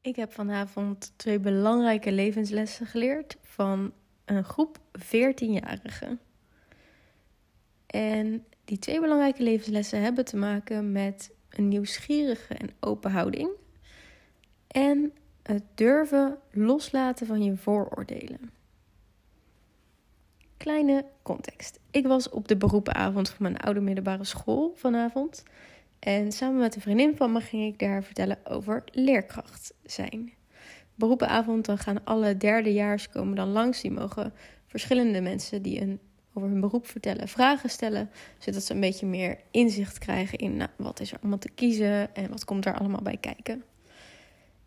Ik heb vanavond twee belangrijke levenslessen geleerd van een groep 14-jarigen. En die twee belangrijke levenslessen hebben te maken met een nieuwsgierige en open houding en het durven loslaten van je vooroordelen. Kleine context. Ik was op de beroepenavond van mijn oude middelbare school vanavond. En samen met een vriendin van me ging ik daar vertellen over leerkracht zijn. Beroepenavond, dan gaan alle derdejaars komen dan langs. Die mogen verschillende mensen die een, over hun beroep vertellen, vragen stellen. Zodat ze een beetje meer inzicht krijgen in nou, wat is er allemaal te kiezen en wat komt er allemaal bij kijken.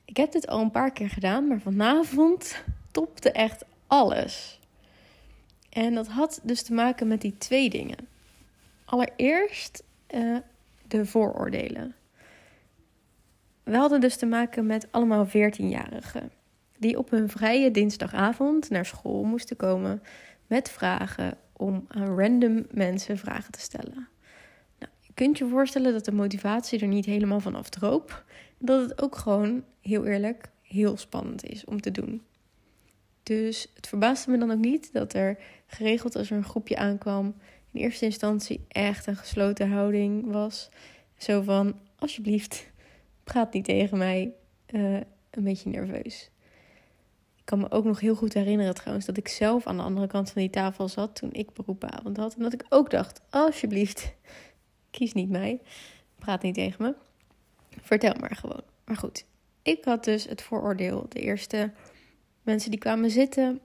Ik heb dit al een paar keer gedaan, maar vanavond topte echt alles. En dat had dus te maken met die twee dingen. Allereerst uh, de vooroordelen. We hadden dus te maken met allemaal 14-jarigen die op hun vrije dinsdagavond naar school moesten komen met vragen om aan random mensen vragen te stellen. Nou, je kunt je voorstellen dat de motivatie er niet helemaal van afdroop. Dat het ook gewoon, heel eerlijk, heel spannend is om te doen. Dus het verbaasde me dan ook niet dat er geregeld als er een groepje aankwam, in eerste instantie echt een gesloten houding was. Zo van, alsjeblieft, praat niet tegen mij. Uh, een beetje nerveus. Ik kan me ook nog heel goed herinneren trouwens dat ik zelf aan de andere kant van die tafel zat toen ik beroepenavond had. En dat ik ook dacht, alsjeblieft, kies niet mij. Praat niet tegen me. Vertel maar gewoon. Maar goed, ik had dus het vooroordeel. De eerste mensen die kwamen zitten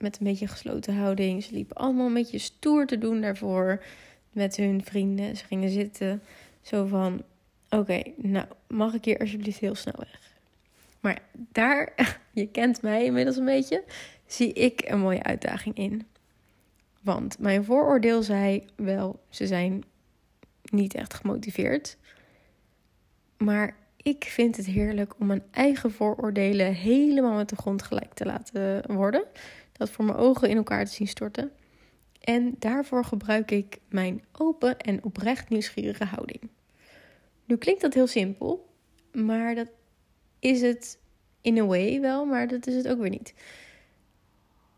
met een beetje gesloten houding. Ze liepen allemaal een beetje stoer te doen daarvoor met hun vrienden. Ze gingen zitten zo van: Oké, nou mag ik hier alsjeblieft heel snel weg. Maar daar, je kent mij inmiddels een beetje, zie ik een mooie uitdaging in. Want mijn vooroordeel zei wel, ze zijn niet echt gemotiveerd. Maar ik vind het heerlijk om mijn eigen vooroordelen helemaal met de grond gelijk te laten worden. Dat voor mijn ogen in elkaar te zien storten. En daarvoor gebruik ik mijn open en oprecht nieuwsgierige houding. Nu klinkt dat heel simpel, maar dat is het in a way wel, maar dat is het ook weer niet.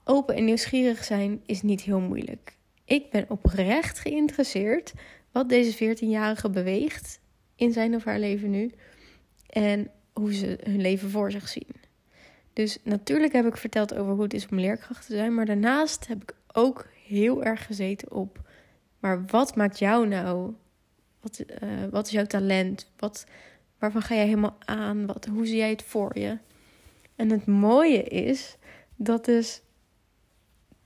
Open en nieuwsgierig zijn is niet heel moeilijk. Ik ben oprecht geïnteresseerd wat deze 14-jarige beweegt in zijn of haar leven nu en hoe ze hun leven voor zich zien. Dus natuurlijk heb ik verteld over hoe het is om leerkracht te zijn, maar daarnaast heb ik ook heel erg gezeten op, maar wat maakt jou nou? Wat, uh, wat is jouw talent? Wat, waarvan ga jij helemaal aan? Wat, hoe zie jij het voor je? En het mooie is dat dus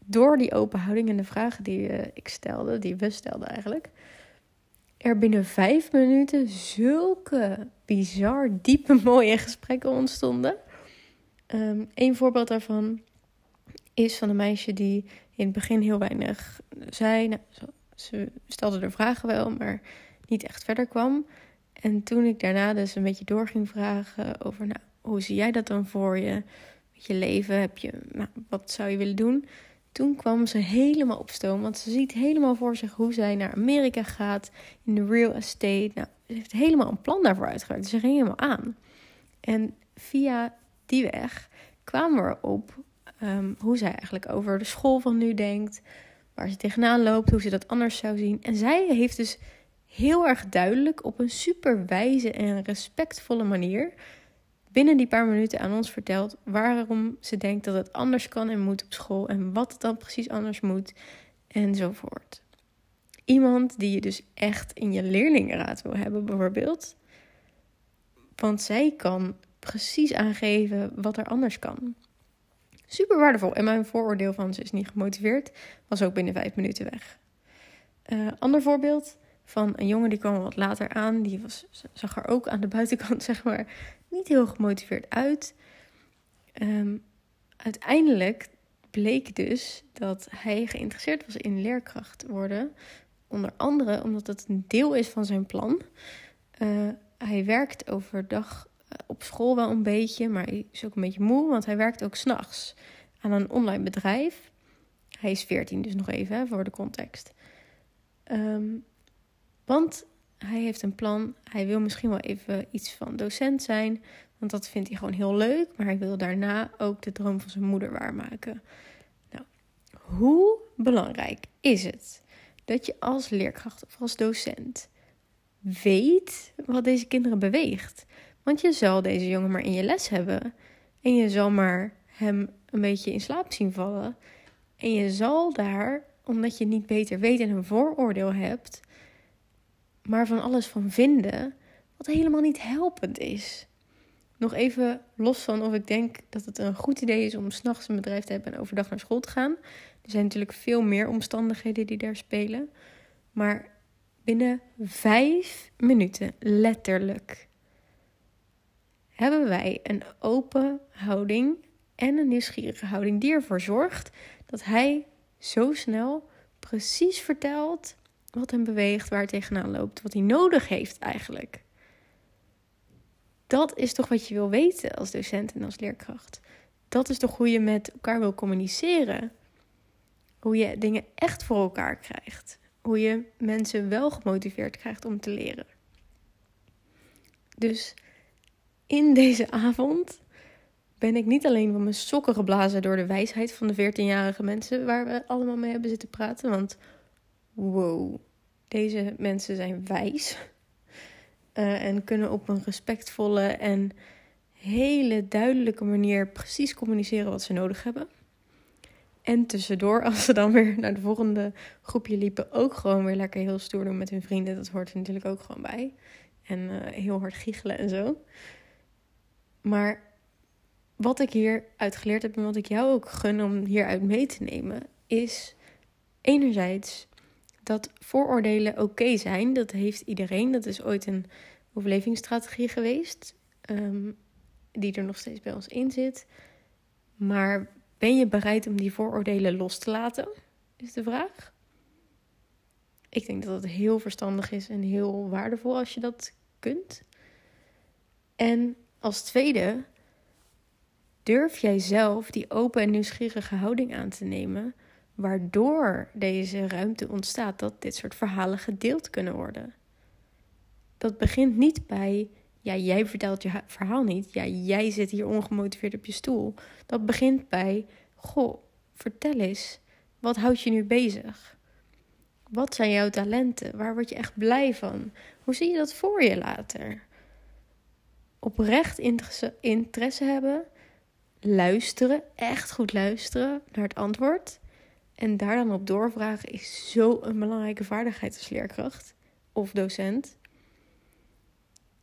door die open houding en de vragen die uh, ik stelde, die we stelden eigenlijk, er binnen vijf minuten zulke bizar, diepe, mooie gesprekken ontstonden. Een voorbeeld daarvan is van een meisje die in het begin heel weinig zei. Nou, ze stelde er vragen wel, maar niet echt verder kwam. En toen ik daarna dus een beetje door ging vragen over, nou, hoe zie jij dat dan voor je? Met je leven, heb je, nou, wat zou je willen doen? Toen kwam ze helemaal op stoom, want ze ziet helemaal voor zich hoe zij naar Amerika gaat in de real estate. Nou, ze heeft helemaal een plan daarvoor uitgewerkt. Ze ging helemaal aan. En via die weg kwamen we erop um, hoe zij eigenlijk over de school van nu denkt, waar ze tegenaan loopt, hoe ze dat anders zou zien. En zij heeft dus heel erg duidelijk op een super wijze en respectvolle manier binnen die paar minuten aan ons verteld waarom ze denkt dat het anders kan en moet op school en wat het dan precies anders moet enzovoort. Iemand die je dus echt in je leerlingenraad wil hebben, bijvoorbeeld. Want zij kan precies aangeven wat er anders kan. Super waardevol. En mijn vooroordeel van ze is niet gemotiveerd was ook binnen vijf minuten weg. Uh, ander voorbeeld van een jongen die kwam wat later aan. Die was, zag er ook aan de buitenkant, zeg maar, niet heel gemotiveerd uit. Um, uiteindelijk bleek dus dat hij geïnteresseerd was in leerkracht worden. Onder andere omdat het een deel is van zijn plan. Uh, hij werkt overdag eh, op school wel een beetje, maar hij is ook een beetje moe, want hij werkt ook s'nachts aan een online bedrijf. Hij is 14, dus nog even hè, voor de context. Um, want hij heeft een plan. Hij wil misschien wel even iets van docent zijn. Want dat vindt hij gewoon heel leuk, maar hij wil daarna ook de droom van zijn moeder waarmaken. Nou, hoe belangrijk is het dat je als leerkracht of als docent weet wat deze kinderen beweegt? Want je zal deze jongen maar in je les hebben en je zal maar hem een beetje in slaap zien vallen. En je zal daar, omdat je niet beter weet en een vooroordeel hebt, maar van alles van vinden, wat helemaal niet helpend is. Nog even los van of ik denk dat het een goed idee is om s'nachts een bedrijf te hebben en overdag naar school te gaan. Er zijn natuurlijk veel meer omstandigheden die daar spelen. Maar binnen vijf minuten, letterlijk, hebben wij een open houding en een nieuwsgierige houding die ervoor zorgt dat hij zo snel precies vertelt wat hem beweegt, waar hij tegenaan loopt, wat hij nodig heeft eigenlijk. Dat is toch wat je wil weten als docent en als leerkracht. Dat is toch hoe je met elkaar wil communiceren. Hoe je dingen echt voor elkaar krijgt. Hoe je mensen wel gemotiveerd krijgt om te leren. Dus in deze avond ben ik niet alleen van mijn sokken geblazen door de wijsheid van de 14-jarige mensen waar we allemaal mee hebben zitten praten. Want wow, deze mensen zijn wijs. Uh, en kunnen op een respectvolle en hele duidelijke manier precies communiceren wat ze nodig hebben. En tussendoor, als ze dan weer naar de volgende groepje liepen, ook gewoon weer lekker heel stoer doen met hun vrienden. Dat hoort er natuurlijk ook gewoon bij. En uh, heel hard giechelen en zo. Maar wat ik hieruit geleerd heb en wat ik jou ook gun om hieruit mee te nemen, is enerzijds dat vooroordelen oké zijn. Dat heeft iedereen. Dat is ooit een overlevingsstrategie geweest, um, die er nog steeds bij ons in zit. Maar ben je bereid om die vooroordelen los te laten? Is de vraag. Ik denk dat het heel verstandig is en heel waardevol als je dat kunt. En als tweede, durf jij zelf die open en nieuwsgierige houding aan te nemen, waardoor deze ruimte ontstaat dat dit soort verhalen gedeeld kunnen worden. Dat begint niet bij, ja, jij vertelt je verhaal niet, ja, jij zit hier ongemotiveerd op je stoel. Dat begint bij, goh, vertel eens, wat houdt je nu bezig? Wat zijn jouw talenten? Waar word je echt blij van? Hoe zie je dat voor je later? Oprecht interesse, interesse hebben luisteren, echt goed luisteren naar het antwoord. En daar dan op doorvragen is zo een belangrijke vaardigheid als leerkracht of docent.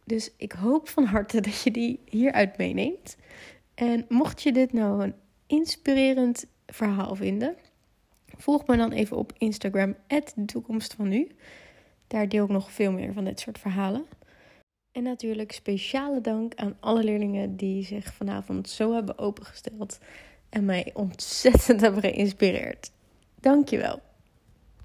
Dus ik hoop van harte dat je die hieruit meeneemt. En mocht je dit nou een inspirerend verhaal vinden, volg me dan even op Instagram, de toekomst van nu. Daar deel ik nog veel meer van dit soort verhalen. En natuurlijk speciale dank aan alle leerlingen die zich vanavond zo hebben opengesteld en mij ontzettend hebben geïnspireerd. Dankjewel.